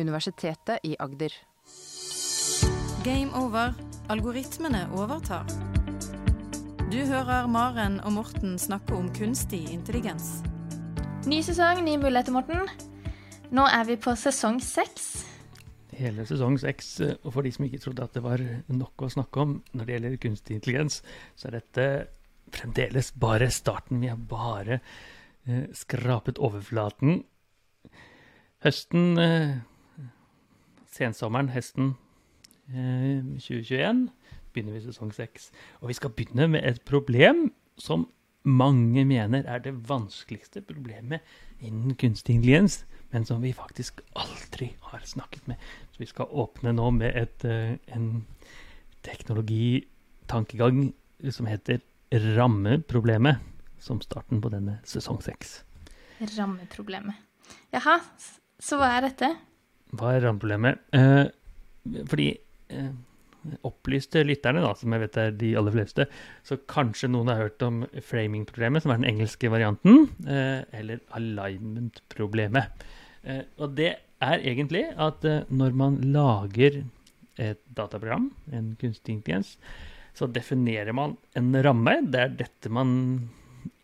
Universitetet i Agder. Game over. Algoritmene overtar. Du hører Maren og Morten snakke om kunstig intelligens. Ny sesong, ny muligheter, Morten. Nå er vi på sesong seks. Hele sesong seks. eh, Og for de som ikke trodde at det var nok å snakke om når det gjelder kunstig intelligens, så er dette fremdeles bare starten. Vi har bare eh, skrapet overflaten. Høsten eh, Sensommeren, høsten eh, 2021 begynner vi sesong seks. Og vi skal begynne med et problem som mange mener er det vanskeligste problemet innen kunstig intelligens, men som vi faktisk aldri har snakket med. Så vi skal åpne nå med et, eh, en teknologitankegang som heter rammeproblemet, som starten på denne sesong seks. Rammeproblemet. Jaha, så hva er dette? Hva er rammeproblemet? Eh, fordi eh, opplyste lytterne, da, som jeg vet er de aller fleste, så kanskje noen har hørt om framing-problemet, som er den engelske varianten, eh, eller alignment-problemet. Eh, og det er egentlig at eh, når man lager et dataprogram, en kunstig intelligens, så definerer man en ramme. Det er dette man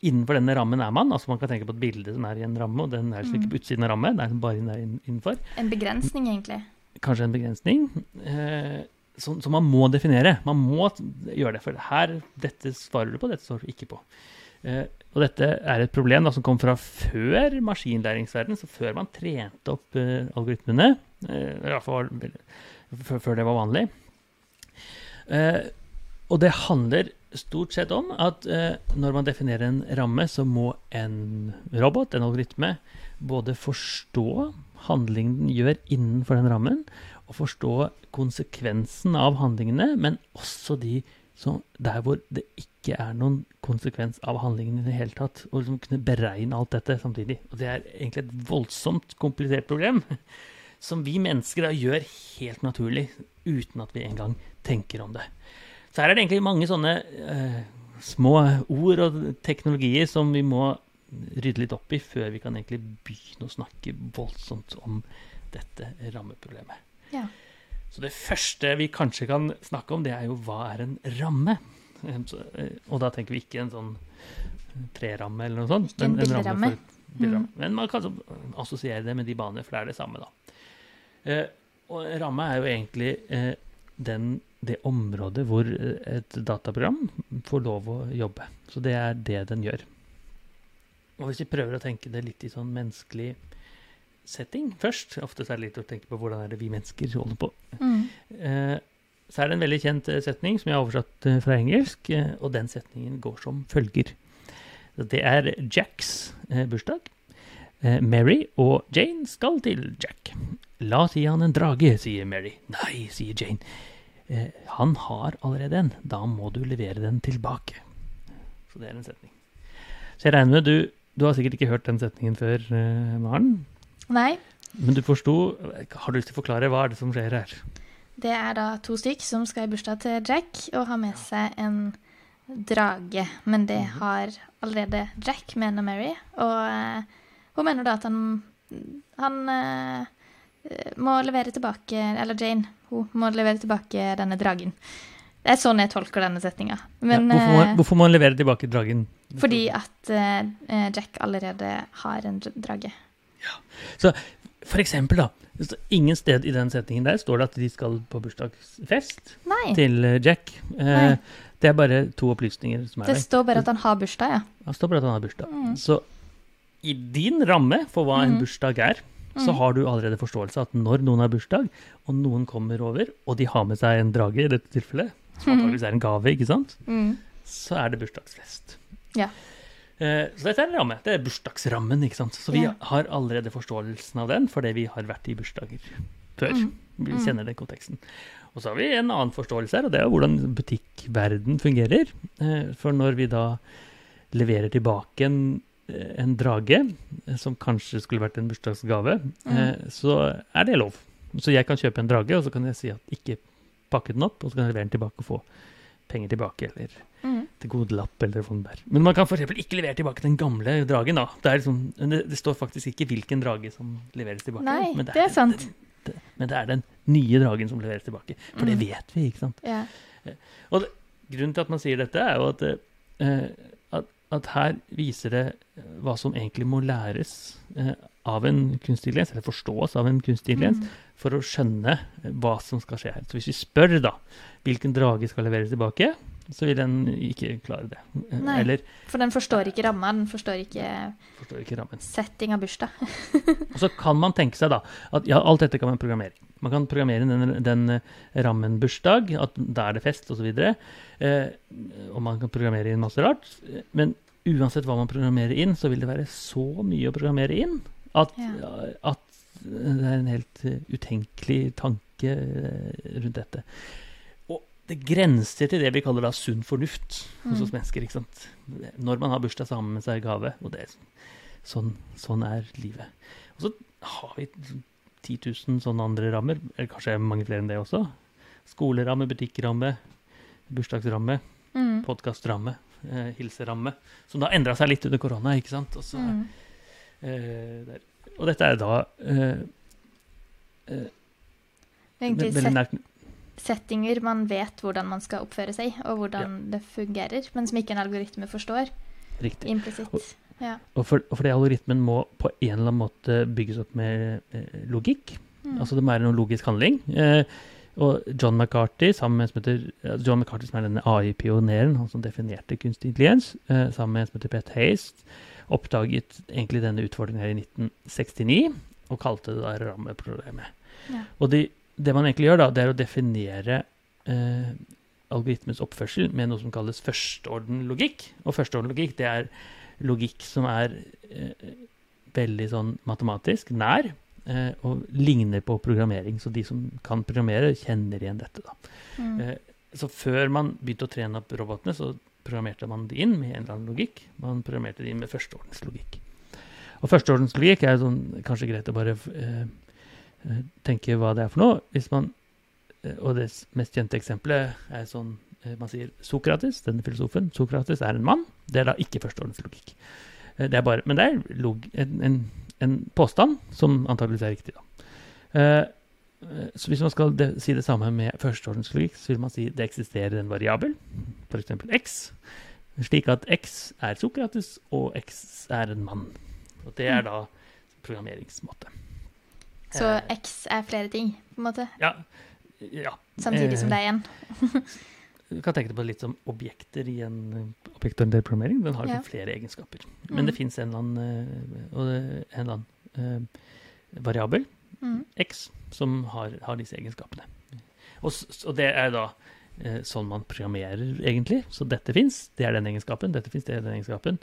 Innenfor denne rammen er man. altså Man kan tenke på et bilde som er i en ramme, og den er ikke på utsiden av ramme, det er bare inn- innenfor En begrensning, egentlig. kanskje en begrensning eh, som, som man må definere. Man må gjøre det, for her, dette svarer du på, dette svarer du ikke på. Eh, og dette er et problem da, som kom fra før maskinlæringsverdenen, så før man trente opp eh, algoritmene, eh, fall før, før det var vanlig. Eh, og det handler stort sett om at eh, når man definerer en ramme, så må en robot, en algoritme, både forstå handlingen den gjør innenfor den rammen, og forstå konsekvensen av handlingene, men også de som, der hvor det ikke er noen konsekvens av handlingen i det hele tatt. Og liksom kunne beregne alt dette samtidig. Og det er egentlig et voldsomt komplisert problem. Som vi mennesker da gjør helt naturlig, uten at vi engang tenker om det. Så her er det egentlig mange sånne uh, små ord og teknologier som vi må rydde litt opp i før vi kan egentlig begynne å snakke voldsomt om dette rammeproblemet. Ja. Så det første vi kanskje kan snakke om, det er jo hva er en ramme? Eh, så, eh, Og da tenker vi ikke en sånn treramme eller noe sånt. Ikke en men bilramme. et. Men man kan altså assosiere det med de banene, for det er det samme, da. Eh, og en ramme er jo egentlig eh, den, det området hvor eh, et dataprogram får lov å jobbe. Så det er det den gjør. Og hvis vi prøver å tenke det litt i sånn menneskelig setting først Ofte så er det litt å tenke på hvordan er det vi mennesker holder på. Mm. Eh, så er det en veldig kjent eh, setning som jeg har oversatt fra engelsk, og den setningen går som følger. Det er Jacks bursdag. Mary og Jane skal til Jack. La oss gi han en drage, sier Mary. Nei, sier Jane. Eh, han har allerede en. Da må du levere den tilbake. Så det er en setning. Så jeg regner med du Du har sikkert ikke hørt den setningen før, eh, Maren. Nei, Men du forsto Har du lyst til å forklare hva er det som skjer her? det er da to stykk som skal i bursdag til Jack og har med seg en drage. Men det har allerede Jack, mener Mary. Og eh, hun mener da at han, han må levere tilbake Eller Jane, hun må levere tilbake denne dragen. Det er sånn jeg tolker denne setninga. Ja, hvorfor, må, hun han levere tilbake dragen? fordi at eh, eh, Jack allerede har en dr- drage. For eksempel, da. Ingen sted i den setningen der står det at de skal på bursdagsfest Nei, til eh, Jack. Uh, det er bare to opplysninger som er det står bare at han har bursdag, ja. Det står bare at han har bursdag. Mm. Så i din ramme for hva en Mhm. bursdag er, så Mhm. har du allerede forståelse at når noen har bursdag, og noen kommer over, og de har med seg en drage i dette tilfellet, som antakeligvis er en gave, ikke sant, Mm. så er det bursdagsfest. Ja. Eh, Så dette er en ramme. Det er bursdagsrammen, ikke sant. Så vi Ja. har allerede forståelsen av den fordi vi har vært i bursdager før. Mm. Vi Mm. kjenner den konteksten. Og så har vi en annen forståelse her, og det er hvordan butikkverden fungerer. Eh, For når vi da leverer tilbake en, en drage, eh, som kanskje skulle vært en bursdagsgave, eh, så er det lov. Så jeg kan kjøpe en drage, og så kan jeg si at ikke pakke den opp, og så kan jeg levere den tilbake og få penger tilbake, eller Mm. til gode lapp, eller sånn der. Men man kan f.eks. ikke levere tilbake den gamle dragen, da. Det, er liksom, det, det står faktisk ikke hvilken drage som leveres tilbake. Nei, men det er sant. Det, men det er den nye dragen som leveres tilbake. For det Mm. vet vi, ikke sant? Ja. Grunnen til at man sier dette, er jo at, eh, at, her viser det hva som egentlig må læres eh, av en kunstig intelligens, eller forstås av en kunstig intelligens, Mm. for å skjønne hva som skal skje her. Så hvis vi spør da, hvilken drage skal leveres tilbake, så vil den ikke klare det. Eh, Nei. Eller For den forstår ikke ramma, den forstår ikke forstår ikke setting av bursdag. Og så kan man tenke seg da, at ja, alt dette kan man programmere. Man kan programmere inn den, den eh, rammen bursdag, at da er det fest osv. Eh, og man kan programmere inn masse rart. Eh, Men uansett hva man programmerer inn, så vil det være så mye å programmere inn at, Ja. at det er en helt eh, utenkelig tanke eh, rundt dette. Og det grenser til det vi kaller da sunn fornuft hos oss Mm. mennesker. ikke sant? Når man har bursdag, så har man med seg gave. og det er sånn, sånn er livet. Og så har vi 10 000 sånne andre rammer, eller kanskje mange flere enn det også. Skoleramme, butikkramme, bursdagsramme, Mm. podkastramme, eh, hilseramme. Som da endra seg litt under korona, ikke sant. Og, så, Mm. eh, og dette er da eh, eh, Egentlig set, settinger man vet hvordan man skal oppføre seg, og hvordan det fungerer, men som ikke en algoritme forstår riktig. implisitt. Ja. Og, for, og fordi algoritmen må på en eller annen måte bygges opp med eh, logikk. Mm. Altså det må være noen logisk handling. Eh, og John McCarthy, sammen med en som heter, John McCarthy som er denne AI-pioneren, han som definerte kunstig intelligens, eh, sammen med en som heter Pet Hayes, oppdaget egentlig denne utfordringen her i 1969, og kalte det da rammeproblemet. Ja. Og de, det man egentlig gjør da, det er å definere eh, algoritmens oppførsel med noe som kalles førsteorden-logikk. Og førsteorden-logikk, det er logikk som er eh, veldig sånn matematisk, nær, eh, og ligner på programmering. Så de som kan programmere, kjenner igjen dette. da. Mm. Eh, så før man begynte å trene opp robotene, så programmerte man det inn med en eller annen logikk. Man programmerte det inn med førsteordenslogikk. Og førsteordenslogikk er sånn, kanskje greit å bare tenke hva det er for noe. Hvis man, og det mest kjente eksempelet er sånn man sier Sokrates, denne filosofen, Sokrates er en mann. Det er da ikke førsteordens logikk. det er bare, men det er en, en, en påstand som antakeligvis er riktig. da. Eh, eh, så hvis man skal de, si det samme med førsteordenslogikk, så vil man si det eksisterer en variabel, f.eks. x, slik at x er Sokrates og x er en mann. Og det er da programmeringsmåte. Så Eh, X er flere ting, på en måte, ja, ja. samtidig som Eh, det er én. Du kan tenke deg på litt som objekter i en eh, objektorientert programmering. Den har Ja. liksom flere egenskaper. Men det Mm. fins en eller annen, uh, variabel, Mm. x, som har, har disse egenskapene. Og, og det er da uh, sånn man programmerer, egentlig. Så dette fins, det er den egenskapen. Dette fins, det er den egenskapen.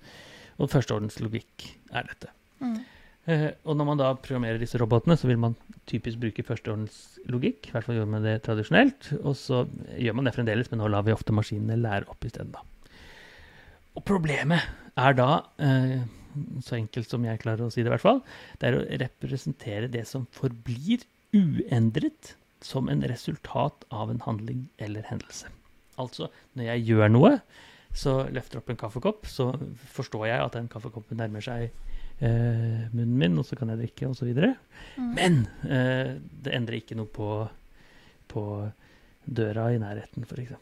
Og førsteordens logikk er dette. Mm. Eh, og når man da programmerer disse robotene, så vil man typisk bruke førsteordens logikk. I hvert fall gjør man det tradisjonelt. Og så gjør man det fremdeles, men nå lar vi ofte maskinene lære opp isteden, da. Og problemet er da, eh, så enkelt som jeg klarer å si det i hvert fall, det er å representere det som forblir uendret som en resultat av en handling eller hendelse. Altså, når jeg gjør noe, så løfter opp en kaffekopp, så forstår jeg at den kaffekoppen nærmer seg eh, munnen min, og så kan jeg drikke, osv. Mm. Men eh, det endrer ikke noe på, på døra i nærheten, f.eks.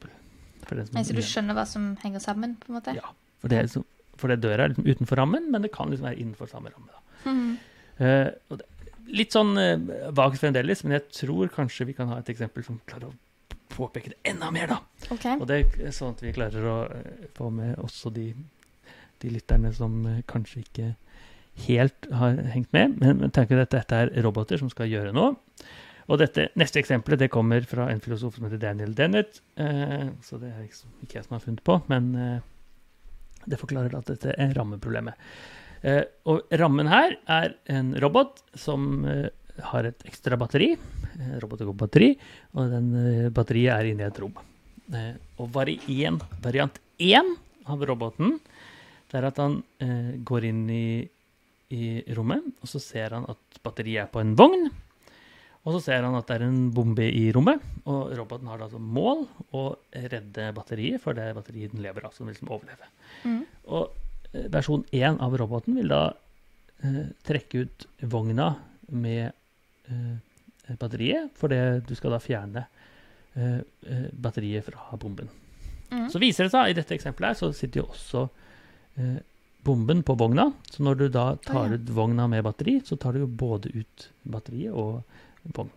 Så du skjønner hva som henger sammen, på en måte? Ja. For det, er liksom, for det døra er liksom utenfor rammen, men det kan liksom være innenfor samme ramme. Mm. Eh, det, litt sånn uh, vagt fremdeles, men jeg tror kanskje vi kan ha et eksempel som klarer å påpeke det enda mer, da. Okay. Og det er sånn at vi klarer å eh, få med også de, de lytterne som eh, kanskje ikke helt har hengt med. Men, tenker tenk at dette, er roboter som skal gjøre noe. Og dette neste eksempelet det kommer fra en filosof som heter Daniel Dennett. Eh, så det er ikke jeg som har funnet på, men eh, det forklarer at dette er rammeproblemet. Eh, og rammen her er en robot som eh, har et ekstra batteri. Eh, robot går på batteri, og den eh, batteriet er inne i et rom. Og varien, variant 1 av roboten, det er at han går inn i, i rommet, og så ser han at batteriet er på en vogn. Og så ser han at det er en bombe i rommet, og roboten har da som mål å redde batteriet, for det er batteriet den lever av, som vil liksom overleve. Mm. Og eh, versjon 1 av roboten vil da eh, trekke ut vogna med eh, batteriet, fordi du skal da fjerne eh, eh, batteriet fra bomben. Mm. Så viser det seg, i dette eksempelet her, så sitter jo også eh, bomben på vogna. Så når du da tar oh, ja. ut vogna med batteri, så tar du jo både ut batteriet og vogn.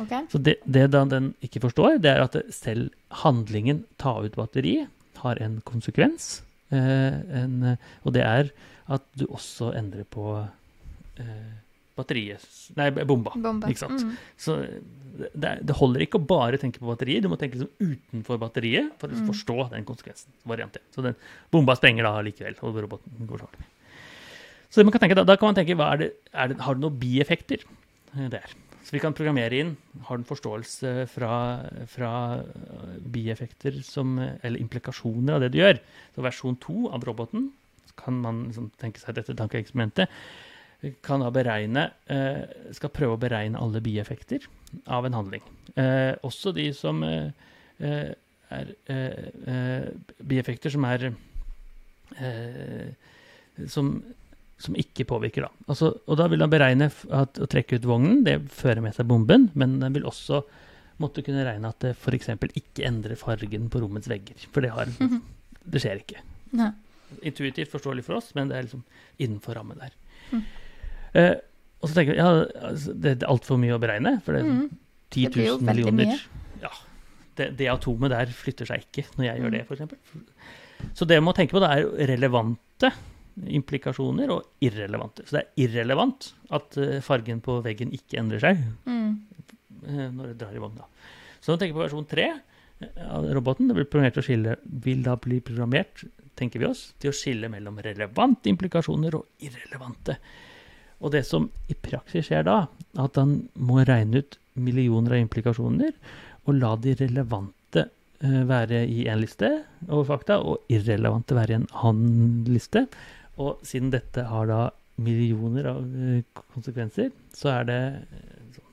Okay. Så det, det den ikke forstår, det er at selv handlingen ta ut batteri har en konsekvens. Eh, en, og det er at du også endrer på eh, batteriet Nei, bomba. Bomba. Ikke sant? Mm. Så det, det er- holder ikke å bare tenke på batteriet, du må tenke liksom utenfor batteriet for å Mm. forstå den konsekvensen. Variant 1. Så den bomba sprenger da likevel, og roboten går sånn. Så man kan tenke, da, da kan man tenke, hva er det, er det, har det noen bieffekter eh, der? Så vi kan programmere inn, har den forståelse fra, fra eh, bieffekter som, eller implikasjoner av det du gjør. Så versjon 2 av roboten kan man liksom tenke seg dette tankeeksperimentet kan da beregne eh, skal prøve å beregne alle bieffekter av en handling. Eh, også de som eh, er bieffekter som er eh, som, som ikke påvirker, da. Altså, og da vil han beregne at å trekke ut vognen, det fører med seg bomben, men den vil også måtte kunne regne at det f.eks. ikke endrer fargen på rommets vegger. For det, har, det skjer ikke Ne. intuitivt forståelig for oss, men det er liksom innenfor rammen der. Mm. Eh, og så tenker vi ja, altså, det er altfor mye å beregne, for det er Mm. 10 Det blir jo 000 det millioner mye. Ja. Det, det atomet der flytter seg ikke når jeg gjør det, Mm. f.eks. Så det man må tenke på, det er relevante implikasjoner og irrelevante. Så det er irrelevant at eh, fargen på veggen ikke endrer seg Mm. eh, når det drar i vogna. Så når vi tenker på versjon 3 av roboten, det blir programmert til å skille, vil da bli programmert, tenker vi oss, til å skille mellom relevante implikasjoner og irrelevante. Og det som i praksis skjer da, at han må regne ut millioner av implikasjoner og la de relevante eh, være i en liste over fakta, og irrelevante være i en annen liste. Og siden dette har da millioner av eh, konsekvenser, så er det eh, sånn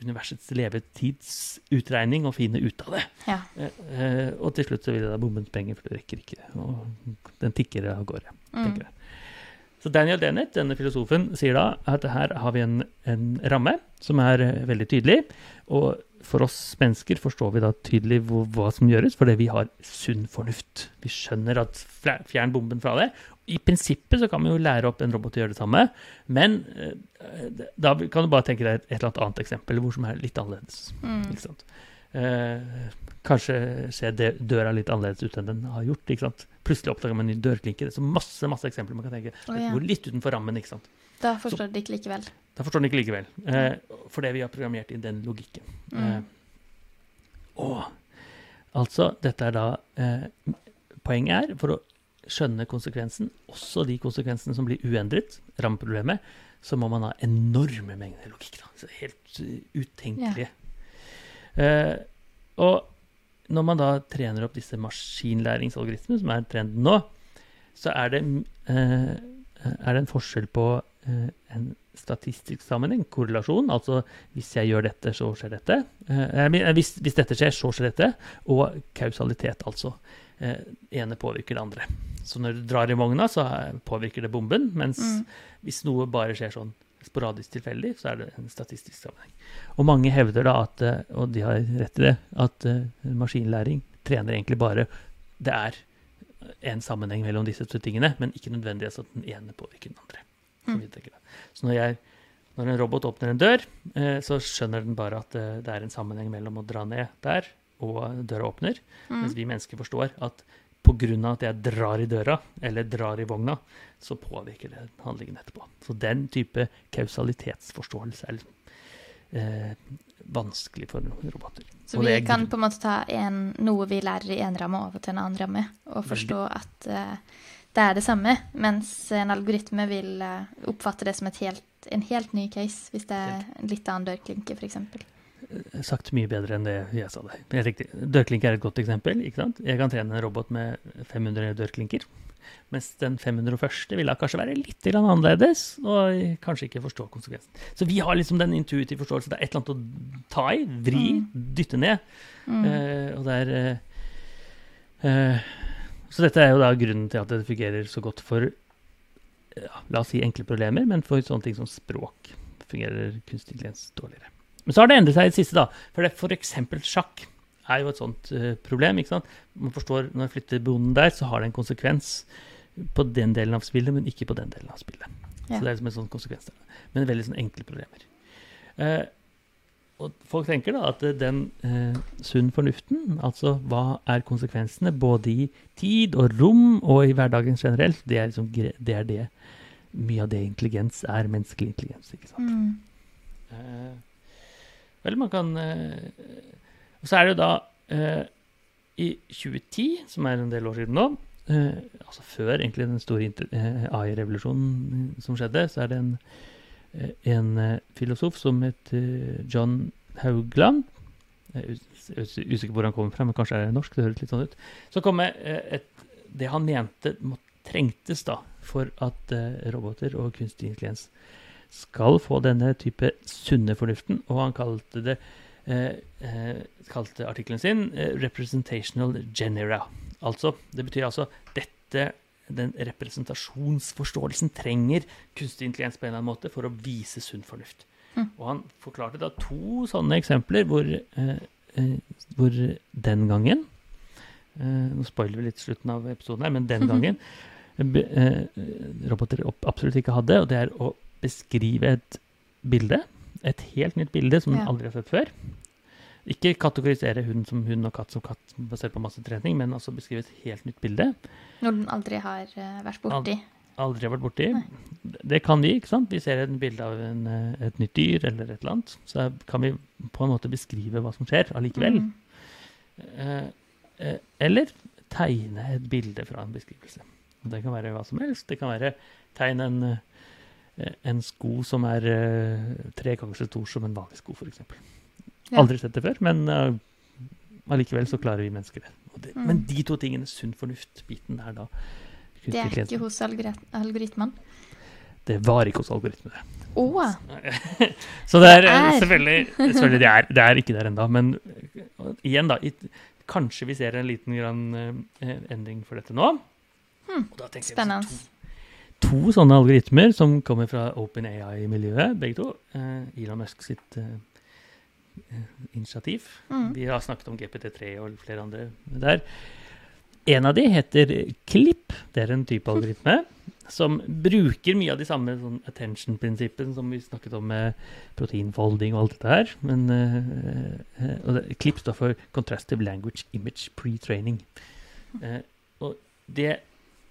universets levetidsutregning å finne ut av det. Ja. Eh, og til slutt så vil det da bomben penger, for det rekker ikke. Og den tikker av gårde. Mm. tenker jeg. Så Daniel Dennett, denne filosofen, sier da at her har vi en, en ramme som er eh, veldig tydelig. Og for oss mennesker forstår vi da tydelig hva som gjøres, fordi vi har sunn fornuft. Vi skjønner at fjern bomben fra det. I prinsippet så kan vi jo lære opp en robot til å gjøre det samme, men eh, da kan du bare tenke deg et, eller annet eksempel hvor som er litt annerledes. Mm. Ikke sant? Eh, kanskje ser døra litt annerledes ut enn den har gjort. ikke sant? Plutselig oppdager man en ny dørklinke. Det er så masse masse eksempler man kan tenke. Oh, ja. Går litt utenfor rammen. ikke sant? Da forstår så, de ikke likevel. Da forstår de ikke likevel. Eh, fordi vi har programmert i den logikken. Mm. Eh, og altså, dette er da eh, Poenget er, for å skjønne konsekvensen, også de konsekvensene som blir uendret, rammeproblemet, så må man ha enorme mengder logikk. da. Så helt uh, utenkelige. Eh, og når man da trener opp disse maskinlæringsalgoritmene, som er trenden nå, så er det, eh, er det en forskjell på eh, en statistisk sammenheng, korrelasjon, altså hvis jeg gjør dette, så skjer dette. Eh, hvis, hvis dette skjer, så skjer dette. Og kausalitet, altså. Eh, ene påvirker det andre. Så når du drar i vogna, så eh, påvirker det bomben, mens Mm. hvis noe bare skjer sånn sporadisk tilfeldig, så er det en statistisk sammenheng. Og mange hevder da at, eh, og de har rett i det, at eh, maskinlæring trener egentlig bare Det er en sammenheng mellom disse to tingene, men ikke nødvendigvis at den ene påvirker den andre. Mm. så når, jeg, når en robot åpner en dør, eh, så skjønner den bare at det er en sammenheng mellom å dra ned der og døra åpner. Mens Mm. vi mennesker forstår at pga. at jeg drar i døra, eller drar i vogna, så påvirker det handlingen etterpå. Så den type kausalitetsforståelse er eh, vanskelig for roboter. Så vi kan på en måte ta en, noe vi lærer i en ramme, over til en annen ramme, og forstå at eh, det er det samme, mens en algoritme vil eh, oppfatte det som helt, en helt ny case, hvis det er en litt annen dørklinke, f.eks. sagt mye bedre enn det jeg sa det. Helt riktig. Dørklinke er et godt eksempel. ikke sant? Jeg kan trene en robot med 500 dørklinker. Mens den 501. ville kanskje være litt annerledes, og kanskje ikke forstå konsekvensen. Så vi har liksom den intuitive forståelsen. Det er et eller annet å ta i, vri, dytte ned. Mm. Uh, og det er uh, uh, Så dette er jo da grunnen til at det fungerer så godt for ja, la oss si enkle problemer, men for sånne ting som språk fungerer kunstig intelligens dårligere. Men så har det endret seg i det siste, da. For det for eksempel sjakk er jo et sånt uh, problem. ikke sant? Man forstår Når jeg flytter bonden der, så har det en konsekvens på den delen av spillet, men ikke på den delen av spillet. Ja. Så det er liksom en sånn konsekvens der. Men veldig sånn enkle problemer. Uh, og folk tenker da at den eh, sunn fornuften, altså hva er konsekvensene både i tid og rom og i hverdagen generelt, det er, liksom, det, er det mye av det intelligens er, menneskelig intelligens. ikke sant? Mm. Eh, vel, man kan eh, Og så er det jo da eh, I 2010, som er en del år siden nå, eh, altså før egentlig den store AI-revolusjonen som skjedde, så er det en, en filosof som heter John Haugland. Jeg er us- us- usikker på hvor han kommer fra, men kanskje er det norsk. det høres litt sånn ut. Så kom et, det han mente trengtes da for at roboter og kunstig intelligens skal få denne type sunne fornuften, og han kalte det eh, eh, kalte artikkelen sin eh, 'representational genera'. Altså, det betyr altså dette den representasjonsforståelsen trenger kunstig intelligens på en eller annen måte for å vise sunn fornuft. Mm. Og han forklarte da to sånne eksempler hvor, eh, eh, hvor den gangen eh, Nå spoiler vi litt slutten av episoden her, men den gangen be- eh, roboter absolutt ikke hadde, og det er å beskrive et bilde. Et helt nytt bilde som Ja. aldri har sett før. Ikke kategorisere hund som hund og katt som katt basert på masse trening, men altså beskrive et helt nytt bilde. Når den aldri har eh, vært borti. Aldri har vært borti. Nei. Det kan vi, ikke sant? Vi ser et bilde av en, eh, et nytt dyr eller et eller annet. Så kan vi på en måte beskrive hva som skjer allikevel. Mm. Eh, eh, eller tegne et bilde fra en beskrivelse. Det kan være hva som helst. Det kan være tegne en, en sko som er eh, tre ganger så stor som en vanlig sko, f.eks. Ja. Aldri sett det før, men eh, allikevel så klarer vi mennesker det. Det Mm. Men de to tingene, sunn fornuft-biten, er da Det er ikke hos algoritmen? Det var ikke hos algoritmene. Oh. Så det er, Det eh, er. selvfølgelig, selvfølgelig det, er, det er ikke der ennå. Men eh, igjen, da. kanskje vi ser en liten grann, eh, endring for dette nå. Hmm, Spennende. To, sånne algoritmer som kommer fra OpenAI-miljøet, begge to. Eh, Elon Musk sitt eh, eh, initiativ. Mm. Vi har snakket om GPT3 og flere andre der. En av de heter Clip. Det er en type algoritme som bruker mye av de samme sånn attention-prinsippene som vi snakket om med proteinfolding og alt dette her. Men, eh, eh, og det, Clip står for Contrastive Language Image Pre-training. Eh, og det,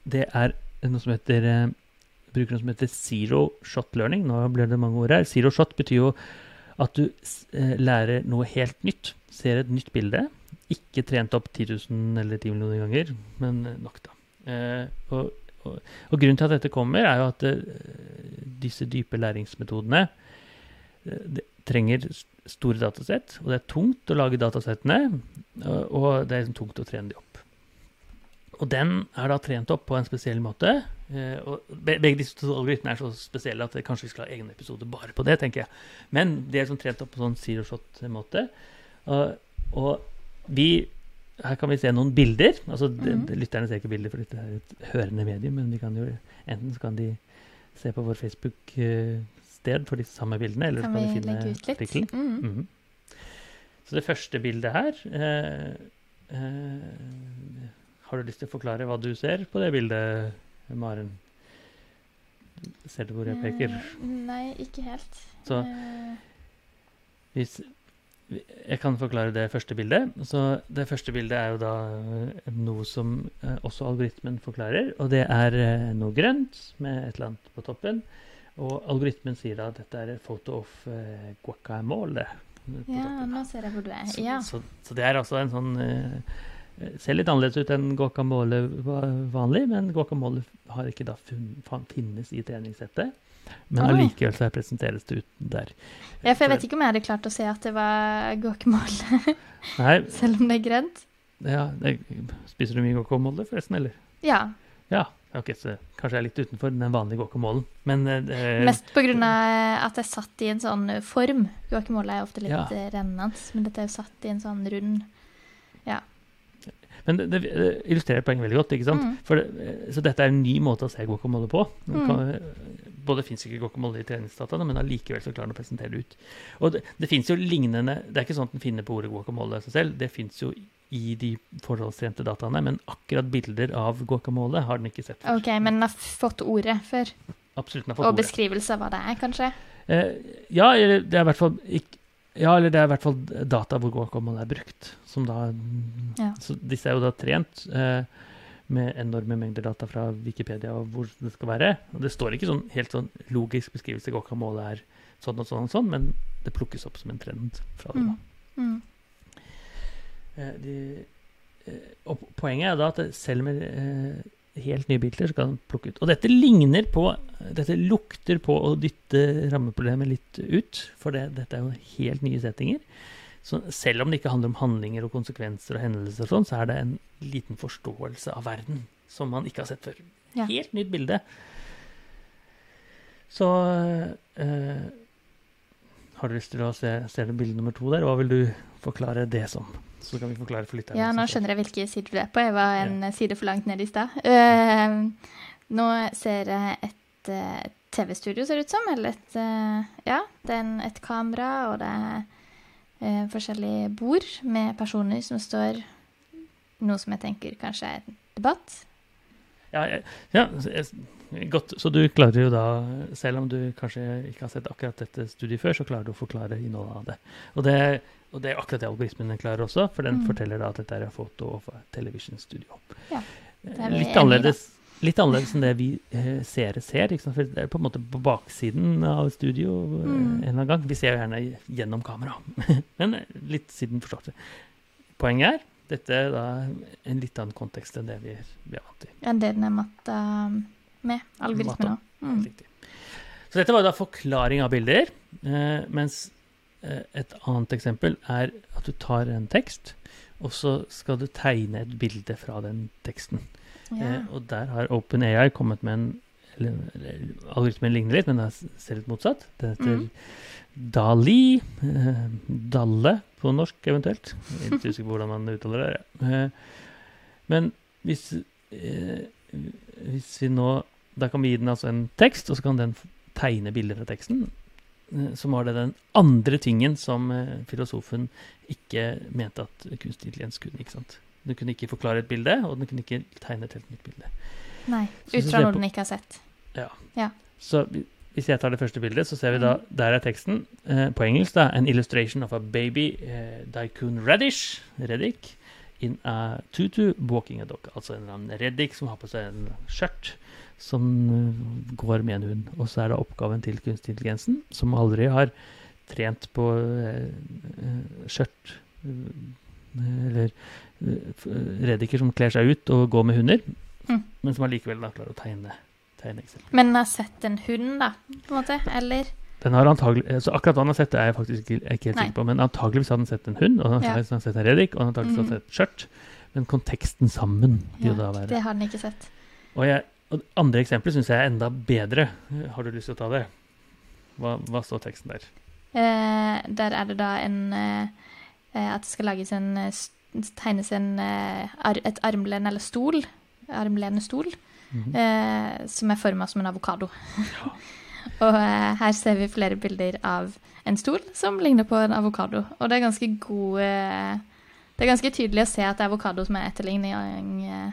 det er noe som heter eh, bruker noe som heter zero shot learning. Nå ble det mange ord her. Zero shot betyr jo at du eh, lærer noe helt nytt. Ser et nytt bilde. Ikke trent opp 10 000 eller 10 millioner ganger, men eh, nok, da. Og, og, og grunnen til at dette kommer, er jo at disse dype læringsmetodene trenger store datasett, og det er tungt å lage datasettene, og det er liksom tungt å trene de opp. Og den er da trent opp på en spesiell måte. eh, og Begge disse algoritmene er så spesielle at det kanskje vi skal ha egen episode bare på det, tenker jeg. Men de er sånn trent opp på sånn zero shot-måte. Og, og vi Her kan vi se noen bilder. altså mm -hmm. de, Lytterne ser ikke bilder, for dette er et hørende medium. Men vi kan jo enten så kan de se på vår Facebook-sted for de samme bildene, eller Kan så kan vi vi finne artikkelen. Mm -hmm. Mm. -hmm. Så det første bildet her eh, eh, Har du lyst til å forklare hva du ser på det bildet, Maren? Ser du hvor jeg peker? Eh, Nei, ikke helt. Så- Eh, Hvis, jeg kan forklare det første bildet. Så det første bildet er jo da eh, noe som eh, også algoritmen forklarer. Og det er noe grønt med et eller annet på toppen. Og algoritmen sier da at dette er et photo of guacamole. ja, toppen. nå ser jeg hvor du er. Så, Ja. så, så det er altså en sånn Ser litt annerledes ut enn guacamole vanlig, men guacamole har ikke da finnes i treningssettet. Men Oi. allikevel så presenteres det uten der. ja, for jeg vet ikke om jeg hadde klart å se at det var guacamole, selv om det er grønt. ja, det, Spiser du mye guacamole, forresten, eller? Ja, Ja. Ok, så kanskje jeg er litt utenfor den vanlige guacamolen. Men eh, mest av at er satt i en sånn form. Guacamole er ofte litt Ja. eh, rennende, men dette er jo satt i en sånn rund Men det, det illustrerer poenget veldig godt. ikke sant? Mm. Det, eh, så dette er en ny måte å se guacamole på. Mm. kan, eh, både fins ikke guacamole i treningsdataene, men allikevel så klarer den å presentere det ut. Og det, det fins jo lignende Det er ikke sånn at den finner på ordet guacamole seg selv, det fins jo i de forholdstrente dataene, men akkurat bilder av guacamole har den ikke sett. før. OK, men den har fått ordet før. Absolutt, den har fått Og ordet. beskrivelse av hva det er, kanskje? Eh, ja, det er i hvert fall ikk- ja, eller det er i hvert fall data hvor guacamole er brukt. Som da, Ja. så disse er jo da trent eh, med enorme mengder data fra Wikipedia og hvor det skal være. Og det står ikke sånn helt sånn logisk beskrivelse guacamole er sånn og sånn og sånn, men det plukkes opp som en trend fra det. da. Mm. Mm. Eh, de, eh, og poenget er da at selv med eh, helt nye bilder, så kan den plukke ut. Og dette ligner på Dette lukter på å dytte rammeproblemet litt ut, for det, dette er jo helt nye settinger. Så selv om det ikke handler om handlinger og konsekvenser og hendelser, og sånn, så er det en liten forståelse av verden som man ikke har sett før. Ja. Helt nytt bilde. Så eh, Har du lyst til å se, se bilde nummer to der? Hva vil du forklare det som? Så kan vi forklare for lytterne. Ja, nå skjønner jeg hvilke sider du er på. Jeg var en side for langt ned i stad. Uh, nå ser jeg et uh, TV-studio, ser det ut som. Eller et eh, Ja, det er en, et kamera, og det er forskjellige bord med personer som står Noe som jeg tenker kanskje er en debatt. Ja, ja, ja godt. Så du klarer jo da, selv om du kanskje ikke har sett akkurat dette studiet før, så klarer du å forklare innholdet av det. Og det, og det er akkurat det algoritmen klarer også, for den Mm. forteller da at dette er foto og television studio. Ja, Eh, litt annerledes. Litt annerledes enn det vi eh, seere ser. For det er på en måte på baksiden av studio eh, Mm. en eller annen gang. Vi ser jo gjerne gjennom kamera, men eh, litt siden forstått. Poenget er dette er da en litt annen kontekst enn det vi, vi er vant til. Enn det den er matta med. Algoritmen òg. Mm. Så dette var da forklaring av bilder, eh, mens eh, et annet eksempel er at du tar en tekst, og så skal du tegne et bilde fra den teksten. Ja. Eh, og der har OpenAI kommet med en eller, Algoritmen ligner litt, men den ser litt motsatt. Det heter mm. Dali. Dalle på norsk, eventuelt. Jeg er ikke usikker på hvordan man uttaler det. Eh, men hvis, eh, hvis vi nå Da kan vi gi den altså en tekst, og så kan den tegne bilder fra teksten. Som så var det den andre tingen som eh, filosofen ikke mente at kunstig intelligens kunne. ikke sant? Den kunne ikke forklare et bilde, og den kunne ikke tegne et helt nytt bilde. Nei. Ut fra noe den ikke har sett. Ja, Så hvis jeg tar det første bildet, så ser vi da Der er teksten eh, på engelsk. da, An illustration of a baby eh, daikun radish, reddik, in a tutu walking a dog. Altså en reddik som har på seg en skjørt som eh, går med en hund. Og så er det oppgaven til kunstig intelligensen, som aldri har trent på eh, eh, skjørt eh, Eller eh, reddiker som kler seg ut og går med hunder, Mm. men som allikevel klarer å tegne, tegne. Men har sett en hund, da, på en måte? Eller? Den har antagelig, eh, så akkurat hva han har sett, det er jeg faktisk ikke, ikke helt sikker på. Men antageligvis har den sett en hund, og han Ja. har sett- sett en reddik, og han hadde antageligvis Mhm. sett et skjørt. Men konteksten sammen vil ja, da være det har den ikke sett. Og, jeg, og andre eksempler syns jeg er enda bedre. Har du lyst til å ta det? Hva, hva står teksten der? Eh, der er det da en eh, At det skal lages en eh, Tegnes en, eh, ar et armlen eller stol. Armlenestol. Mm -hmm. eh, som er forma som en avokado. og eh, her ser vi flere bilder av en stol som ligner på en avokado. Og det er ganske god eh, Det er ganske tydelig å se at det er avokado som er etterligning eh,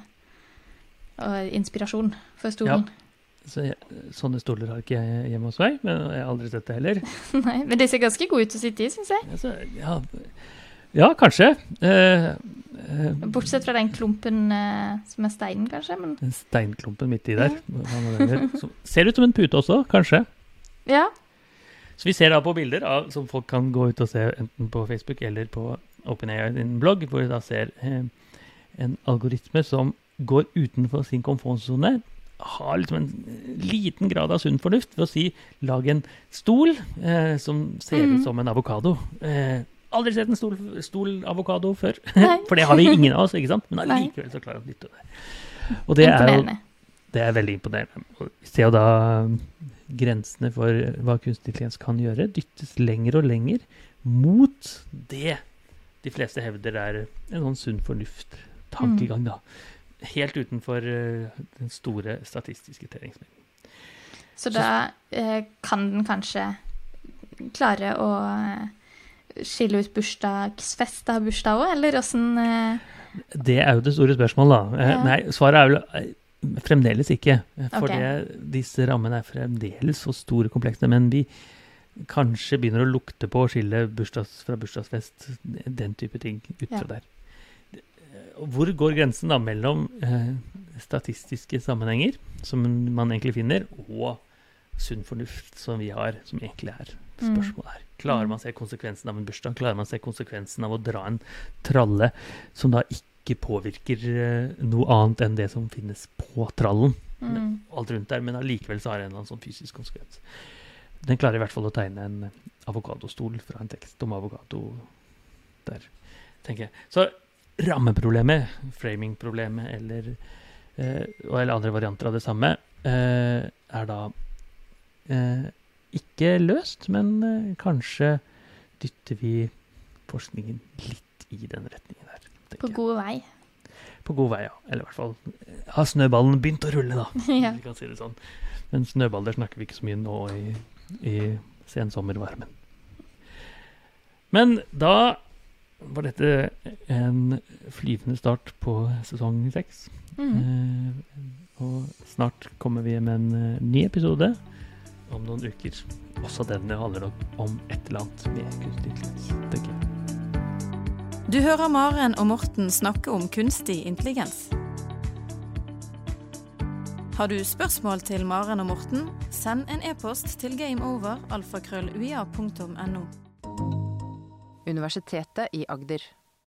og inspirasjon for stolen. Så jeg, sånne stoler har ikke jeg hjemme hos meg, men jeg har aldri sett det heller. Nei, men de ser ganske gode ut å sitte i, syns jeg. Altså, ja, ja, kanskje. Eh, eh, Bortsett fra den klumpen eh, som er steinen, kanskje. Men den steinklumpen midt i der. Som ser ut som en pute også, kanskje. Ja. Så vi ser da på bilder av, som folk kan gå ut og se enten på Facebook eller på OpenAI sin blogg, hvor de da ser eh, en algoritme som går utenfor sin komfortsone. Har liksom en liten grad av sunn fornuft ved å si lag en stol eh, som ser Mhm. ut som en avokado. Eh, aldri sett en stol, stol avokado før. For det har vi ingen av oss, ikke sant? Men allikevel så klarer vi å nytte det. Og det er jo det er veldig imponerende. Vi ser jo da grensene for hva kunstig intelligens kan gjøre, dyttes lenger og lenger mot det de fleste hevder er en sånn sunn fornuft-tankegang. da. Helt utenfor uh, den store statistiske tellingslengden. Så da eh, kan den kanskje klare å eh, skille ut bursdagsfest av bursdag òg, eller åssen eh, Det er jo det store spørsmålet, da. Eh, Ja. Nei, svaret er vel eh, fremdeles ikke. For okay. det, disse rammene er fremdeles så store og komplekse. Men vi kanskje begynner å lukte på å skille bursdags fra bursdagsfest, den type ting ut Ja. fra der. Eh, Hvor går grensen da mellom eh, statistiske sammenhenger, som man egentlig finner, og sunn fornuft, som vi har, som egentlig er Mm. spørsmålet her. Klarer man å se konsekvensen av en bursdag? Klarer man å se konsekvensen av å dra en tralle som da ikke påvirker eh, noe annet enn det som finnes på trallen? mm, Alt rundt der, men allikevel så har det en eller annen sånn fysisk konsekvens. Den klarer i hvert fall å tegne en avokadostol fra en tekst om avokado der, tenker jeg. Så rammeproblemet, framingproblemet eller, eh, eller andre varianter av det samme, eh, er da eh, ikke løst, men kanskje dytter vi forskningen litt i den retningen der. På god vei. På god vei, ja. Eller i hvert fall eh, har snøballen begynt å rulle, da. ja. Vi kan si det sånn. Men snøballer snakker vi ikke så mye nå i, i sensommervarmen. Men da var dette en flyvende start på sesong seks. Mm. Eh, og snart kommer vi med en eh, ny episode om noen uker. Også denne handler nok om et eller annet med kunstig intelligens, tenker jeg. Du hører Maren og Morten snakke om kunstig intelligens. Har du spørsmål til Maren og Morten, send en e-post til gameover alfakrølluia.no. Universitetet i Agder.